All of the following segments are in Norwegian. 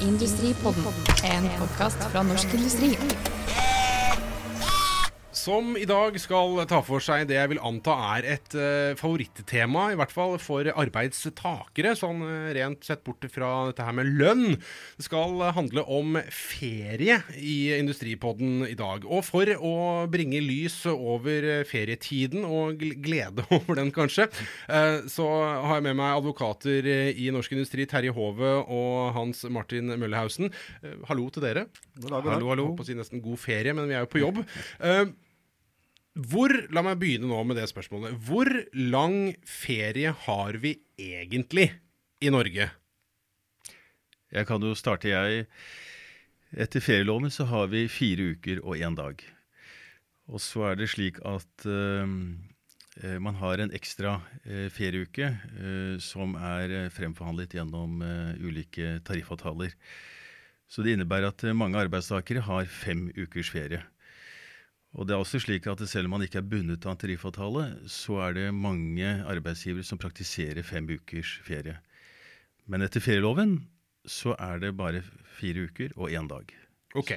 Industripodden, en podkast fra Norsk Industri. Som i dag skal ta for seg det jeg vil anta er et uh, favorittema, i hvert fall for arbeidstakere, sånn uh, rent sett bort fra dette her med lønn. Det skal uh, handle om ferie i Industripodden i dag. Og for å bringe lys over ferietiden, og glede over den kanskje, så har jeg med meg advokater i Norsk Industri, Terje Hove og Hans Martin Møllehausen. hallo til dere. God dag, god dag. Hallo, hallo. På å si nesten god ferie, men vi er jo på jobb. Uh, hvor, La meg begynne nå med det spørsmålet. Hvor lang ferie har vi egentlig i Norge? Jeg kan jo starte, jeg. Etter ferieloven så har vi fire uker og én dag. Og så er det slik at uh, man har en ekstra uh, ferieuke uh, som er fremforhandlet gjennom ulike tariffavtaler. Så det innebærer at mange arbeidstakere har fem ukers ferie. Og det er også slik at Selv om man ikke er bundet av en tariffavtale, så er det mange arbeidsgivere som praktiserer fem ukers ferie. Men etter ferieloven så er det bare fire uker og én dag. Ok.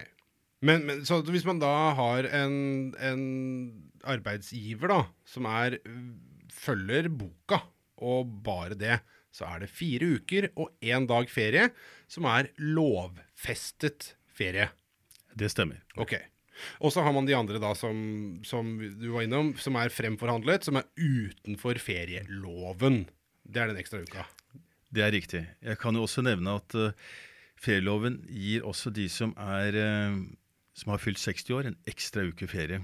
Men, men, så hvis man da har en, en arbeidsgiver da, som er, følger boka, og bare det, så er det fire uker og én dag ferie som er lovfestet ferie. Det stemmer. Ok. Og så har man de andre da som, som, du var innom, som er fremforhandlet, som er utenfor ferieloven. Det er den ekstra uka. Det er riktig. Jeg kan jo også nevne at uh, ferieloven gir også de som, er, uh, som har fylt 60 år, en ekstra uke ferie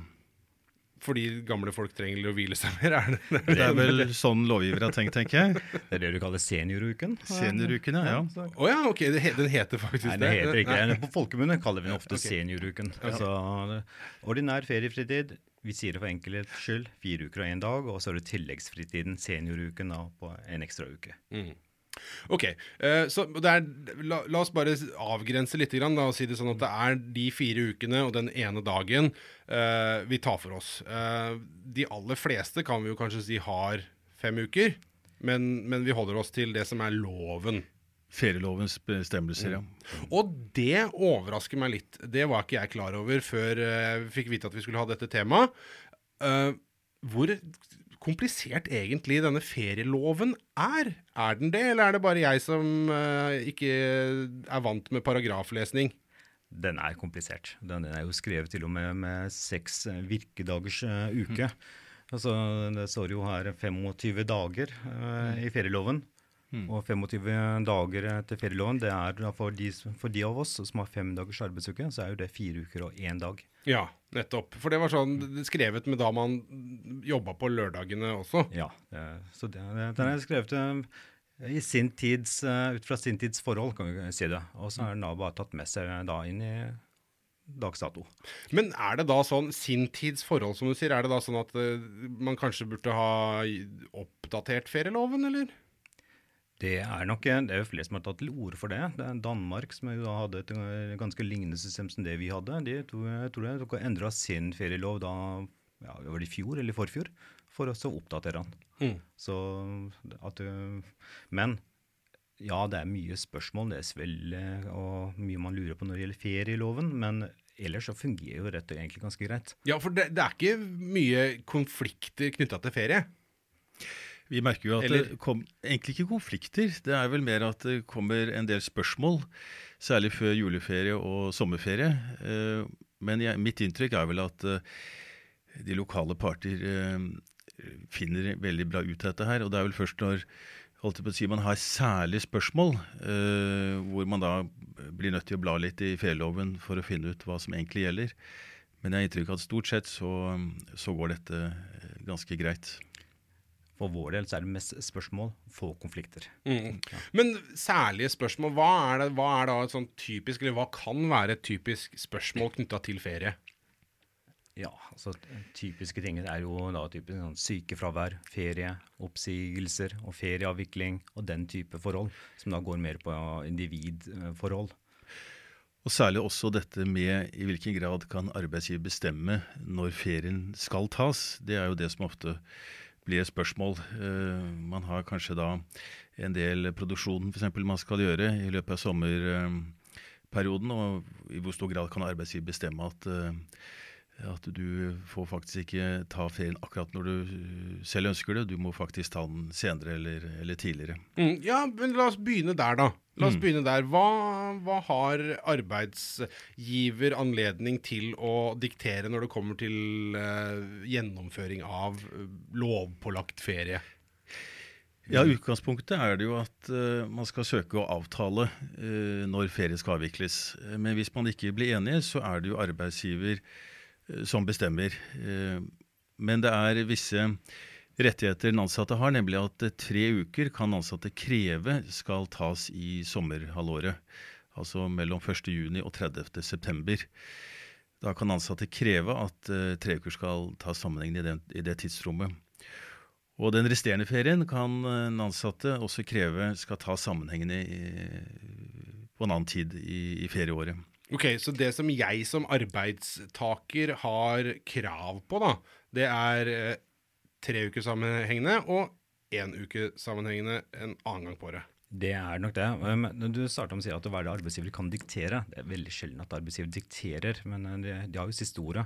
fordi gamle folk trenger å hvile seg mer? Er det, det, det er vel sånn lovgiver har tenkt, tenker jeg. Det er det du kaller senioruken? Senioruken, ja. Å ja. Oh, ja, ok, Den heter faktisk Nei, det. heter ikke det. På folkemunne kaller vi den ofte okay. senioruken. Altså, ordinær feriefritid, vi sier det for enkelhets skyld, fire uker og én dag. Og så er det tilleggsfritiden, senioruken, da, på en ekstra uke. Mm. Ok, uh, så er, la, la, oss bare avgrense litt grann, da, og si det sånn at det er de fire ukene og den ene dagen uh, vi tar for oss. Uh, de aller fleste kan vi jo kanskje si har fem uker, men, men, vi holder oss til det som er loven. Ferielovens bestemmelser, ja. Mm. Og det overrasker meg litt. Det var ikke jeg klar over før jeg fikk vite at vi skulle ha dette temaet. hvor komplisert egentlig denne ferieloven er. Er den det, eller er det bare jeg som uh, ikke er vant med paragraflesning? Den er komplisert. Den er jo skrevet til og med med seks virkedagers uh, uke. Mm. Altså, det står jo her 25 dager uh, i ferieloven. Mm. Og 25 dager etter ferieloven, det er for de, for de, av oss som har fem dagers arbeidsuke, så er jo det fire uker og én dag. Ja, nettopp. For det var sånn skrevet med da man jobba på lørdagene også. Ja, det, så det, den er skrevet uh, i sin tids, uh, ut fra sin tids forhold, kan vi si det. Og så er den da bare tatt med seg da inn i dags dato. Men er det da sånn sin tids forhold, som du sier, er det da sånn at uh, man kanskje burde ha oppdatert ferieloven, eller? Det er nok det er jo flere som har tatt til orde for det. Det er Danmark som da hadde et eh, ganske lignende system som det vi hadde. De tror jeg tror jeg endra sin ferielov da ja, var det i fjor eller i forfjor, for å oppdatere den. Mm. Så at, men ja, det er mye spørsmål, det er svell og mye man lurer på når det gjelder ferieloven. Men ellers så fungerer jo rett og egentlig ganske greit. Ja, for det, det er ikke mye konflikter knytta til ferie? Vi merker jo at Eller? det kom egentlig ikke konflikter. Det er vel mer at det kommer en del spørsmål, særlig før juleferie og sommerferie. Eh, men jeg, mitt inntrykk er vel at eh, de lokale parter eh, finner veldig bra ut av dette her. Og det er vel først når holdt på å si, man har særlige spørsmål, hvor man da blir nødt til å bla litt i ferieloven for å finne ut hva som egentlig gjelder. Men jeg har inntrykk av at stort sett så, så går dette ganske greit. For vår del så er det mest spørsmål, få konflikter. Mm. Ja. Men særlige spørsmål, hva er, det, hva er da et sånn typisk, eller hva kan være et typisk spørsmål knytta til ferie? Ja, altså typiske ting er jo da typisk sånn sykefravær, ferie, oppsigelser og ferieavvikling og den type forhold, som da går mer på individforhold. Og særlig også dette med i hvilken grad kan arbeidsgiver bestemme når ferien skal tas. Det er jo det som ofte et spørsmål. Eh, man har kanskje da en del produksjon f.eks. man skal gjøre i løpet av sommer, eh, og i hvor stor grad kan arbeidsgiver bestemme at, eh, at du får faktisk ikke ta ferien akkurat når du selv ønsker det, du må faktisk ta den senere eller, eller tidligere. Mm, ja, men la oss begynne der, da. La oss Mm. begynne der. Hva, hva har arbeidsgiver anledning til å diktere når det kommer til uh, gjennomføring av eh, lovpålagt ferie? Ja, Utgangspunktet er det jo at uh, man skal søke å avtale uh, når ferie skal avvikles. Men hvis man ikke blir enige, så er det jo arbeidsgiver som bestemmer. Men det er visse rettigheter den ansatte har, nemlig at tre uker kan ansatte kreve skal tas i sommerhalvåret. Altså mellom 1.6 og 30.9. Da kan ansatte kreve at eh, tre uker skal tas sammenhengende i, det tidsrommet. Og den resterende ferien kan eh, den ansatte også kreve skal tas sammenhengende på en annen tid i, i ferieåret. Ok, Så det som jeg som arbeidstaker har krav på, da, det er eh, tre uker sammenhengende og én uke sammenhengende en annen gang på året. Det er nok det. Men Du starta med å si at hva er det arbeidsgiver kan diktere. Det er veldig sjelden at arbeidsgiver dikterer, men uh, de har jo siste ordet.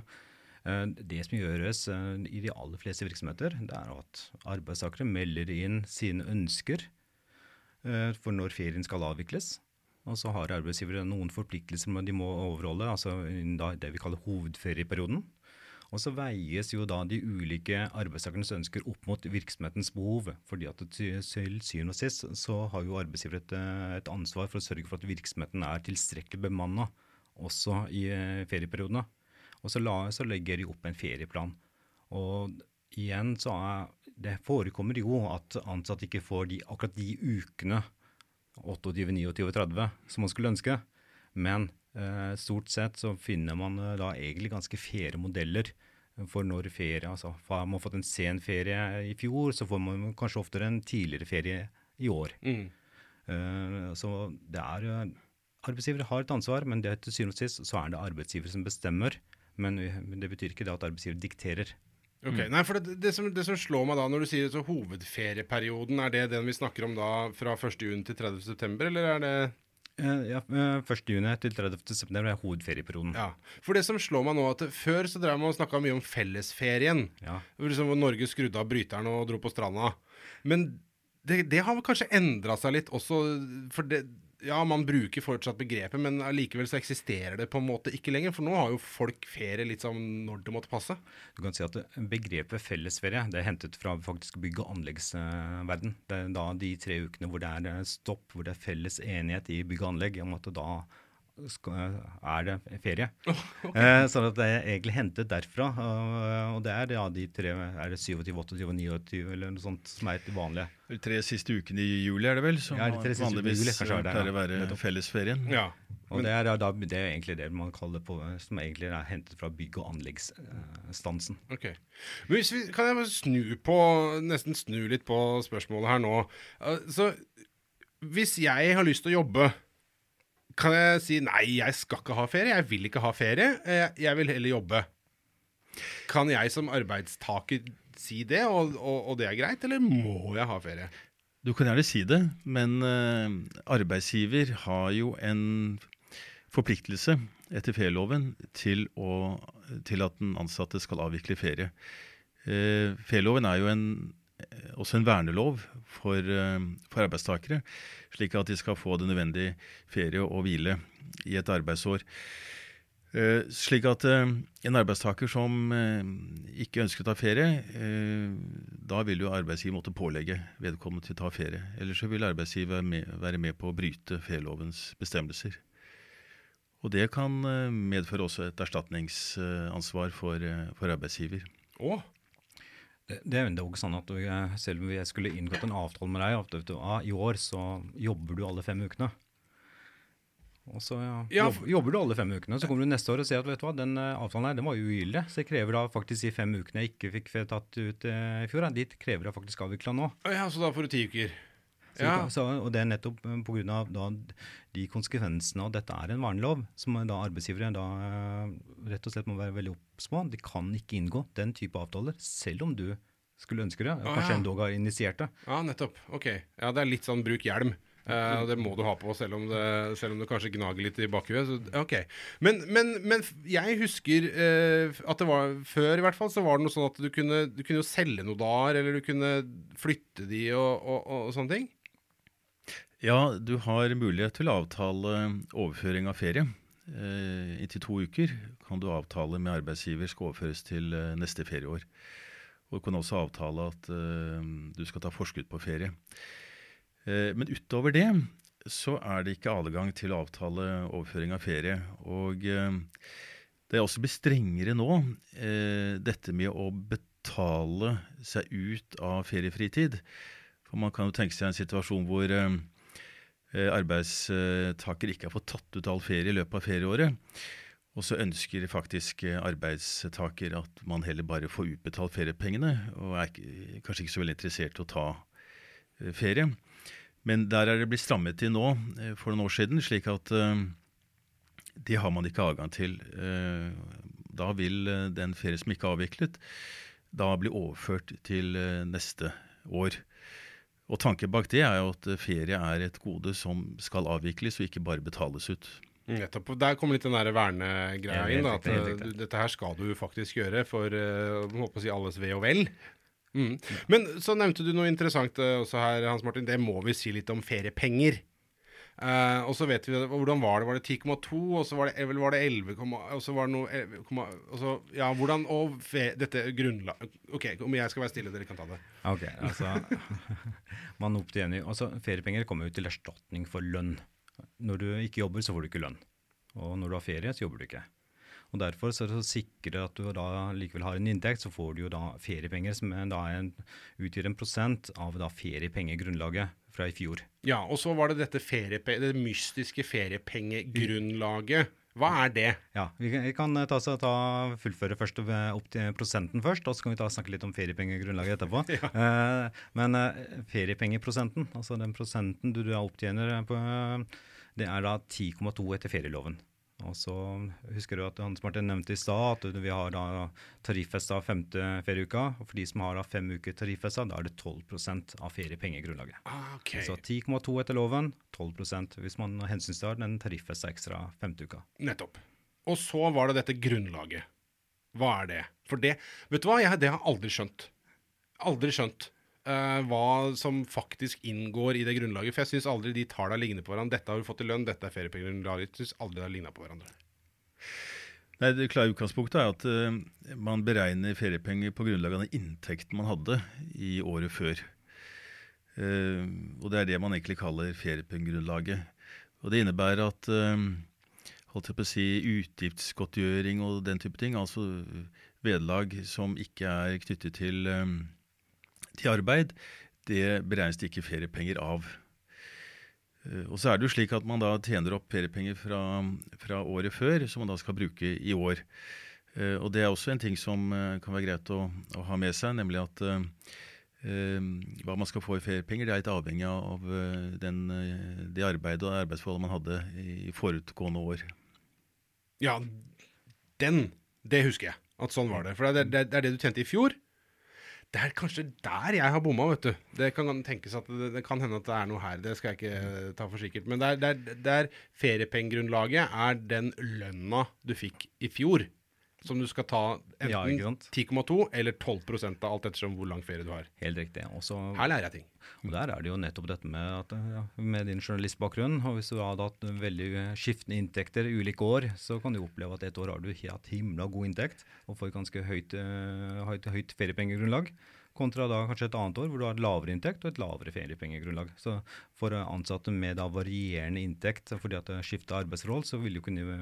Uh, Det som gjøres uh, i de aller fleste virksomheter, det er at arbeidstakere melder inn sine ønsker for når ferien skal avvikles. Og så har arbeidsgivere noen forpliktelser de må overholde, altså det vi kaller hovedferieperioden. Og så veies jo da de ulike arbeidstakernes ønsker opp mot virksomhetens behov. fordi at til syvende og sist så har jo arbeidsgiver et, eh, et ansvar for å sørge for at virksomheten er tilstrekkelig bemanna også i eh, ferieperiodene. Og så, la, så legger de opp en ferieplan. Og igjen så er det forekommer jo at ansatte ikke får de, akkurat de ukene 28, 29 og 30 som man skulle ønske. Men stort sett så finner man eh, da egentlig ganske faire modeller for når ferie altså Har man fått en sen ferie i fjor, så får man kanskje oftere en tidligere ferie i år. Mm. Eh, så det er eh, Arbeidsgiver har et ansvar, men det til syvende og sist så er det arbeidsgiver som bestemmer. Men, eh, det betyr ikke det at arbeidsgiver dikterer. Ok, nei, for det, det, som, det som slår meg da når du sier så hovedferieperioden, er det den vi snakker om da fra 1. juni til 30. september, eller er det Eh, ja, eh, 1. juni til 30. september er hovedferieperioden. Ja. For det som slår meg nå, at før så drev man og snakka mye om fellesferien. Ja. Liksom hvor Norge skrudde av bryteren og dro på stranda. Men det, det har kanskje endra seg litt også, for det Ja, man bruker fortsatt begrepet, men allikevel så eksisterer det på en måte ikke lenger. For nå har jo folk ferie litt sånn når det måtte passe. Du kan si at Begrepet fellesferie det er hentet fra faktisk bygg- og anleggsverden. Det er da de tre ukene hvor det er stopp, hvor det er felles enighet i bygg og anlegg om at da skal, er det ferie. eh, så det er egentlig hentet derfra. eh, og det er ja, de tre er det 27, 28 29 eller noe sånt som er det vanlige. De tre siste ukene i juli er det vel, som Ja, de tre siste vanligvis juli, kanskje er det, pleier å være Nettopp. fellesferien. Ja. Og det er, da, det er egentlig det man kaller på, som egentlig er hentet fra bygg- og anleggsstansen. Ok. Men hvis vi, kan jeg snu på, nesten snu litt på spørsmålet her nå. Eh, Så hvis jeg har lyst til å jobbe, kan jeg si nei, jeg skal ikke ha ferie, jeg vil ikke ha ferie, eh, jeg vil heller jobbe. Kan jeg som arbeidstaker si det, og, og, og det er greit, eller må jeg ha ferie? Du kan gjerne si det, men eh, arbeidsgiver har jo en forpliktelse etter ferieloven til, å, til at den ansatte skal avvikle ferie. Eh, ferieloven er jo en, også en vernelov for, eh, for arbeidstakere, slik at de skal få det nødvendige ferie og hvile i et arbeidsår. Eh, slik at eh, en arbeidstaker som eh, ikke ønsker å ta ferie, eh, da vil jo arbeidsgiver måtte pålegge vedkommende til å ta ferie. Ellers så vil arbeidsgiver være med, på å bryte ferielovens bestemmelser. Og det kan eh, medføre også et erstatningsansvar for, eh, for arbeidsgiver. Å, Det, det er jo sånn at du, eh, selv om jeg skulle inngått en avtale med deg, at du, ah, i år så jobber du alle fem ukene. Og så ja, Ja, jobb, jobber du alle fem ukene, så kommer du neste år og sier at vet du hva, den eh, avtalen her, den var ugyldig. Så jeg krever da faktisk de fem ukene jeg ikke fikk tatt ut eh, i fjor, de krever jeg faktisk avvikla nå. ja, så da får du ti uker. Ja. så, og det er nettopp pga. grunn av de konsekvensene av dette er en vernelov, som da arbeidsgivere da eh, rett og slett må være veldig obs på. De kan ikke inngå den type avtaler, selv om du skulle ønske det, og Ah, kanskje ja. endog har initiert det. Ja, nettopp. Ok. Ja, det er litt sånn bruk hjelm. Eh, det må du ha på, selv om det, selv om det kanskje gnager litt i bakhuet. Så, ok. Men, men, men jeg husker eh, at det var før, i hvert fall, så var det noe sånn at du kunne, du kunne jo selge noe der, eller du kunne flytte de og, og, og sånne ting. Ja, du har mulighet til å avtale overføring av ferie. Eh, inntil to uker kan du avtale med arbeidsgiver skal overføres til eh, neste ferieår. Og du kan også avtale at eh, du skal ta forskudd på ferie. Eh, men utover det så er det ikke adgang til å avtale overføring av ferie. Og det er også blitt strengere nå, dette med å betale seg ut av feriefritid. For man kan jo tenke seg en situasjon hvor arbeidstaker ikke har fått tatt ut all ferie i løpet av ferieåret. Og så ønsker faktisk eh, arbeidstaker at man heller bare får utbetalt feriepengene, og er kanskje ikke så veldig interessert i å ta eh, ferie. Men der er det blitt strammet til nå eh, for noen år siden, slik at eh, det har man ikke adgang til. Eh, Da vil eh, den ferie som ikke er avviklet, da bli overført til eh, neste år. Og tanken bak det er jo at eh, ferie er et gode som skal avvikles og ikke bare betales ut. Nettopp. Der kommer litt den vernegreia inn. Da, at helt eh, dette her skal du faktisk gjøre for håper å si alles ve og vel. Mm. Men så nevnte du noe interessant eh, også her, Hans Martin. Det må vi si litt om feriepenger. Eh, og så vet vi hvordan var det? Var det 10,2, og så var det, det 11, og så var det noe 11, og så, Ja, hvordan Og dette grunnlag OK, om jeg skal være stille, dere kan ta det. Ok, altså man opptjener altså Feriepenger kommer jo til erstatning for lønn. Når du ikke jobber, så får du ikke lønn. Og når du har ferie, så jobber du ikke. Og Derfor så er det å sikre at du da likevel har en inntekt, så får du jo da feriepenger, som da en, utgjør en prosent av da feriepengegrunnlaget fra i fjor. Ja, og så var det dette feriepe, det mystiske feriepengegrunnlaget. Hva er det? Ja, Vi kan, vi kan ta, ta fullføre først opp til prosenten først, og så kan vi ta snakke litt om feriepengegrunnlaget etterpå. Eh, men eh, feriepengeprosenten, altså den prosenten du du opptjener, på, det er da 10,2 etter ferieloven. Og så husker du at Hans Martin nevnte i stad at vi har da tariffesta femte ferieuka. Og for de som har da fem uker tariffesta, da er det 12 av feriepengegrunnlaget. Ah, ok. Så 10,2 etter loven, 12% hvis man hensyntar den tariffesta ekstra femte uka. Nettopp. Og så var det dette grunnlaget. Hva er det? For det Vet du hva, jeg, det har jeg aldri skjønt. Aldri skjønt eh, hva som faktisk inngår i det grunnlaget. For jeg syns aldri de tallene ligner på hverandre. Dette har du fått i lønn, dette er feriepengegrunnlaget. Jeg syns aldri det har ligna på hverandre. Nei, Det klare utgangspunktet er at uh, man beregner feriepenger på grunnlag av den inntekten man hadde i året før. Uh, og det er det man egentlig kaller feriepengegrunnlaget. Og det innebærer at holdt jeg på å si, utgiftsgodtgjøring og den type ting, altså vederlag som ikke er knyttet til, eh, til arbeid, det beregnes det ikke feriepenger av. Eh, Og så er det jo slik at man da tjener opp feriepenger fra, fra året før, som man da skal bruke i år. Eh, Og det er også en ting som eh, kan være greit å, å ha med seg, nemlig at hva man skal få i feriepenger, det er litt avhengig av den, det arbeidet og arbeidsforholdet man hadde i forutgående år. Ja, den. Det husker jeg. At sånn var det. For det, det, det er det du tjente i fjor. Det er kanskje der jeg har bomma, vet du. Det kan tenkes at det, det kan hende at det er noe her. Det skal jeg ikke eh, ta for sikkert. Men det er, er, er feriepengegrunnlaget er den lønna du fikk i fjor. Som du skal ta enten ja, 10,2 eller 12 av, alt ettersom hvor lang ferie du har. Helt riktig. Også, Her lærer jeg ting. og der er det jo nettopp dette med at ja, med din journalistbakgrunn, og hvis du hadde hatt veldig skiftende inntekter i ulike år, så kan du oppleve at et år har du hatt himla god inntekt og får ganske høyt, eh, høyt, høyt feriepengegrunnlag. Kontra da kanskje et annet år hvor du har lavere inntekt og et lavere feriepengegrunnlag. Så for ansatte med da varierende inntekt fordi at det skifter arbeidsforhold, så, vil jo kunne,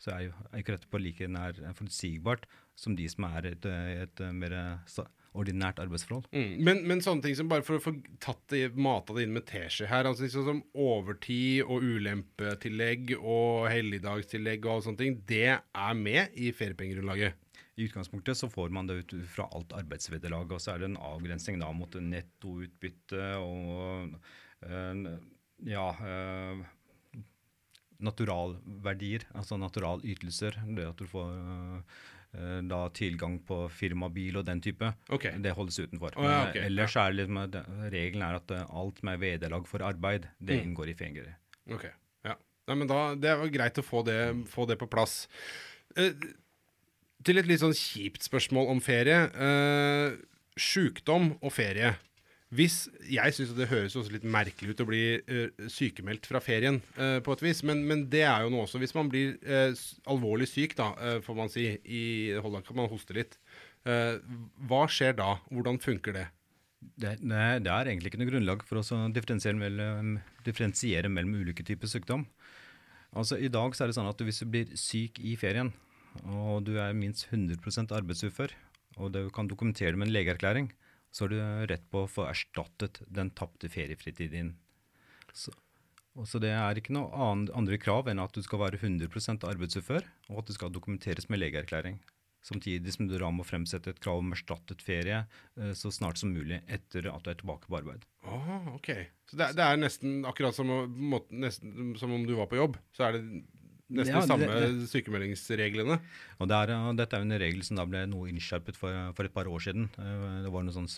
så er jo ikke dette på like nær forutsigbart som de som er et, et, mer ordinært arbeidsforhold. Mm. Men, men sånne ting som bare for å få tatt det, mata det inn med teskje her, altså liksom som overtid og ulempetillegg og helligdagstillegg og alle sånne ting, det er med i feriepengegrunnlaget. I utgangspunktet så får man det ut fra alt arbeidsvederlag, og så er det en avgrensning da mot nettoutbytte og eh, ja eh, naturalverdier, altså naturalytelser. Det at du får eh, da tilgang på firmabil og den type. Okay. Det holdes utenfor. Oh, ja, okay. ellers er litt regelen er at alt med vederlag for arbeid, det Mm. inngår i ferier. Ok, ja. Nei, men da, Det var greit å få det, få det på plass. Eh, til et litt sånn kjipt spørsmål om ferie. Uh, Sjukdom og ferie. Hvis, Jeg syns det høres også litt merkelig ut å bli uh, sykemeldt fra ferien, uh, på et vis. Men, men det er jo noe også. Hvis man blir uh, alvorlig syk, da, får man si, i Holland kan man hoste litt. Hva skjer da? Hvordan funker det? Det, det, det er egentlig ikke noe grunnlag for oss å differensiere mellom, differensiere mellom ulike typer sykdom. Altså I dag så er det sånn at hvis du blir syk i ferien, og du er minst 100% arbeidsufør, og du kan dokumentere det med en legeerklæring, så har du rett på å få erstattet den tapte feriefritiden. Så, så Det er ikke noe annet, andre krav enn at du skal være 100% arbeidsufør, og at det skal dokumenteres med legeerklæring. Samtidig som du da må fremsette et krav om erstattet ferie eh, så snart som mulig etter at du er tilbake på arbeid. Oh, ok. Så det, det er nesten akkurat som, å- måte, nesten, som om du var på jobb. Så er det nesten Ja, de samme det- sykemeldingsreglene. Og det er, eh, Dette er jo en regel som da ble noe innskjerpet for, for et par år siden. Eh, Det var noe sånn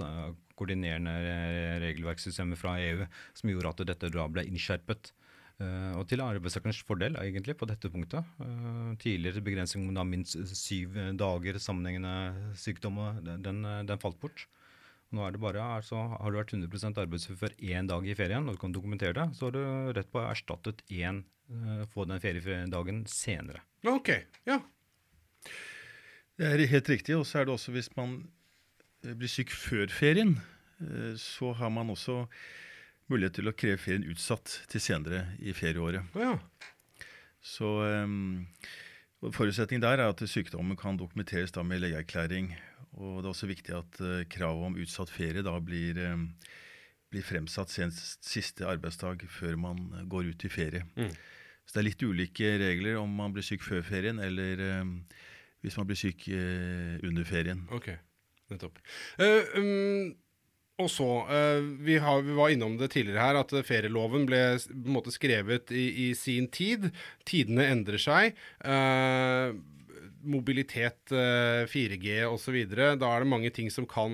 koordinerende re- regelverkssystemer fra EU som gjorde at dette da ble innskjerpet. Uh, og til arbeidstakernes fordel egentlig på dette punktet. Uh, tidligere begrensning om minst syv dager sammenhengende sykdom, den, den, den falt bort. Nå er det bare, altså, Har du vært 100% arbeidsufør én dag i ferien, og du kan dokumentere det, så har du rett på å erstattet én, eh, få den feriedagen senere. Ok, ja. Det er helt riktig. Og så er det også hvis man eh, blir syk før ferien, eh, så har man også mulighet til å kreve ferien utsatt til senere i ferieåret. Ja. Så um, Forutsetningen der er at sykdommen kan dokumenteres med legeerklæring. Og det er også viktig at uh, kravet om utsatt ferie da blir, um, blir fremsatt senest siste arbeidsdag før man uh, går ut i ferie. Mm. Så det er litt ulike regler om man blir syk før ferien eller hvis man blir syk uh, under ferien. Ok, nettopp. Uh, um, og så, eh, vi, har, vi var innom det tidligere her, at eh, ferieloven ble på en måte skrevet i, i sin tid. Tidene endrer seg. Eh, mobilitet, eh, 4G osv. Da er det mange ting som kan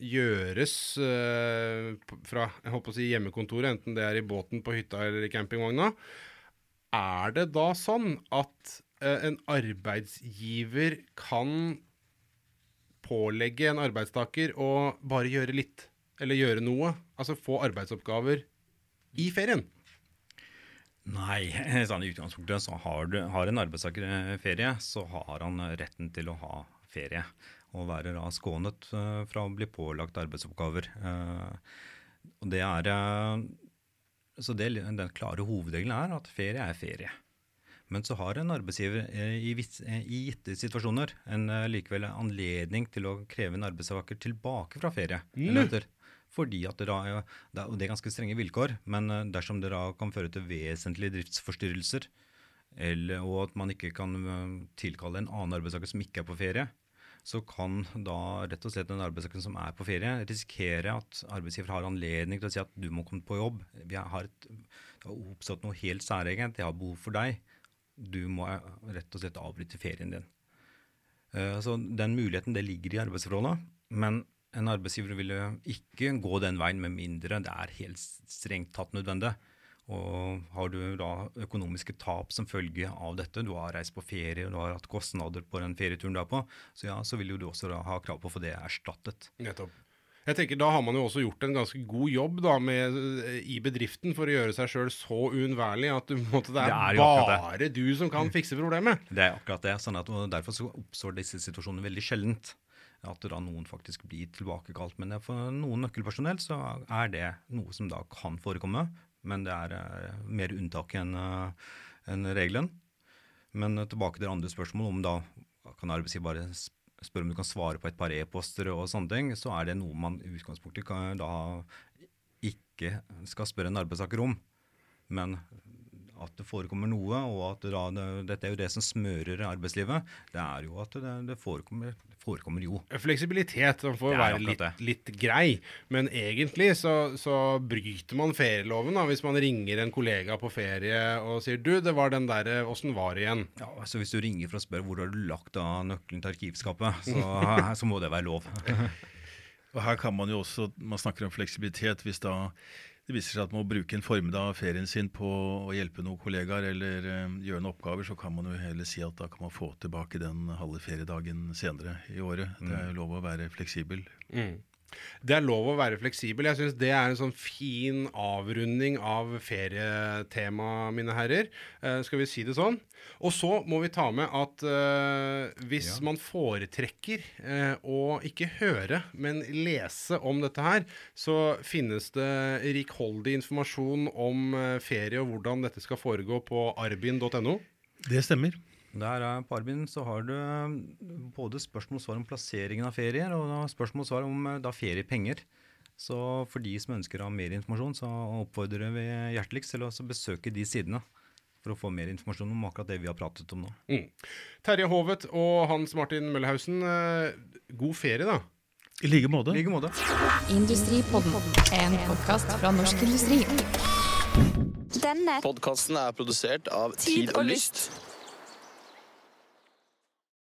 gjøres eh, fra jeg håper å si hjemmekontoret, enten det er i båten, på hytta eller i campingvogna. Er det da sånn at eh, en arbeidsgiver kan pålegge en arbeidstaker å bare gjøre litt, eller gjøre noe? Altså få arbeidsoppgaver i ferien? Nei, sånn i utgangspunktet så har, du, har en arbeidstaker eh, ferie, så har han eh, retten til å ha ferie. Og være da skånet eh, fra å bli pålagt arbeidsoppgaver. Og det er Så det, den klare hovedregelen er at ferie er ferie. Men så har en arbeidsgiver i, viss, i gitte situasjoner en likevel anledning til å kreve en arbeidstaker tilbake fra ferie. eller etter. Fordi at det da det er, ganske strenge vilkår, men eh, dersom det da kan føre til vesentlige driftsforstyrrelser, eller, og at man ikke kan eh, tilkalle en annen arbeidstaker som ikke er på ferie, så kan da rett og slett den arbeidstakeren som er på ferie, risikere at arbeidsgiver har anledning til å si at du må komme på jobb. Vi har et, det har oppstått noe helt særegent, jeg har behov for deg. Du må eh, rett og slett avbryte ferien din. Så Den muligheten det ligger i arbeidsforholdet, men en arbeidsgiver vil jo ikke gå den veien med mindre det er helt strengt tatt nødvendig. Og har du da økonomiske tap som følge av dette, du har reist på ferie og du har hatt kostnader på den ferieturen du er på, så ja, så vil jo du også ha krav på å få det erstattet. Nettopp. Jeg tenker Da har man jo også gjort en ganske god jobb da med, i bedriften for å gjøre seg sjøl så uunnværlig at du, måte, det er, Det er bare det. du som kan fikse problemet. Det er akkurat det. sånn at Derfor så oppstår disse situasjonene veldig sjeldent. At da noen faktisk blir tilbakekalt. Men for noen nøkkelpersonell så er det noe som da kan forekomme. Men det er eh, mer unntak enn eh, enn regelen. Men tilbake til andre spørsmålet om da kan arbeidsgiver bare spørre om du kan svare på et par e-poster og sånne ting, så er det noe man i utgangspunktet kan, da ikke skal spørre en arbeidstaker om. Men at det forekommer noe, og at da, det, dette er jo det som smører arbeidslivet, det er jo at det, det forekommer, forekommer jo. Fleksibilitet som får være litt, litt grei, men egentlig så, så bryter man ferieloven da, hvis man ringer en kollega på ferie og sier du, det var den der, åssen var det igjen? Ja, så Hvis du ringer for å spørre hvor har du lagt av nøkkelen til arkivskapet, så, så må det være lov. Og her kan man jo også, man snakker om fleksibilitet, hvis da det viser seg at man må bruke en formiddag av ferien sin på å hjelpe noen kollegaer eller eh, gjøre noen oppgaver, så kan man jo heller si at da kan man få tilbake den halve feriedagen senere i året. Det er lov å være fleksibel. Mm. Det er lov å være fleksibel. Jeg syns det er en sånn fin avrunding av ferietemaet, mine herrer. Uh, skal vi si det sånn? Og så må vi ta med at uh, hvis Ja. man foretrekker uh, å ikke høre, men lese om dette her, så finnes det rikholdig informasjon om ferie og hvordan dette skal foregå på arbin.no. Det stemmer. Der er På Arbin så har du eh, både spørsmål og svar om plasseringen av ferier, og spørsmål og svar om eh, da feriepenger. Så for de som ønsker å ha mer informasjon, så oppfordrer vi hjerteligst til å besøke de sidene. For å få mer informasjon om akkurat det vi har pratet om nå. Mm. Terje Hovet og Hans Martin Møllehausen, eh, god ferie, da. I like måte. I like måte. Industripodden, en podkast fra Norsk Industri. Denne Podkasten er produsert av Tid Tid og. Lyst.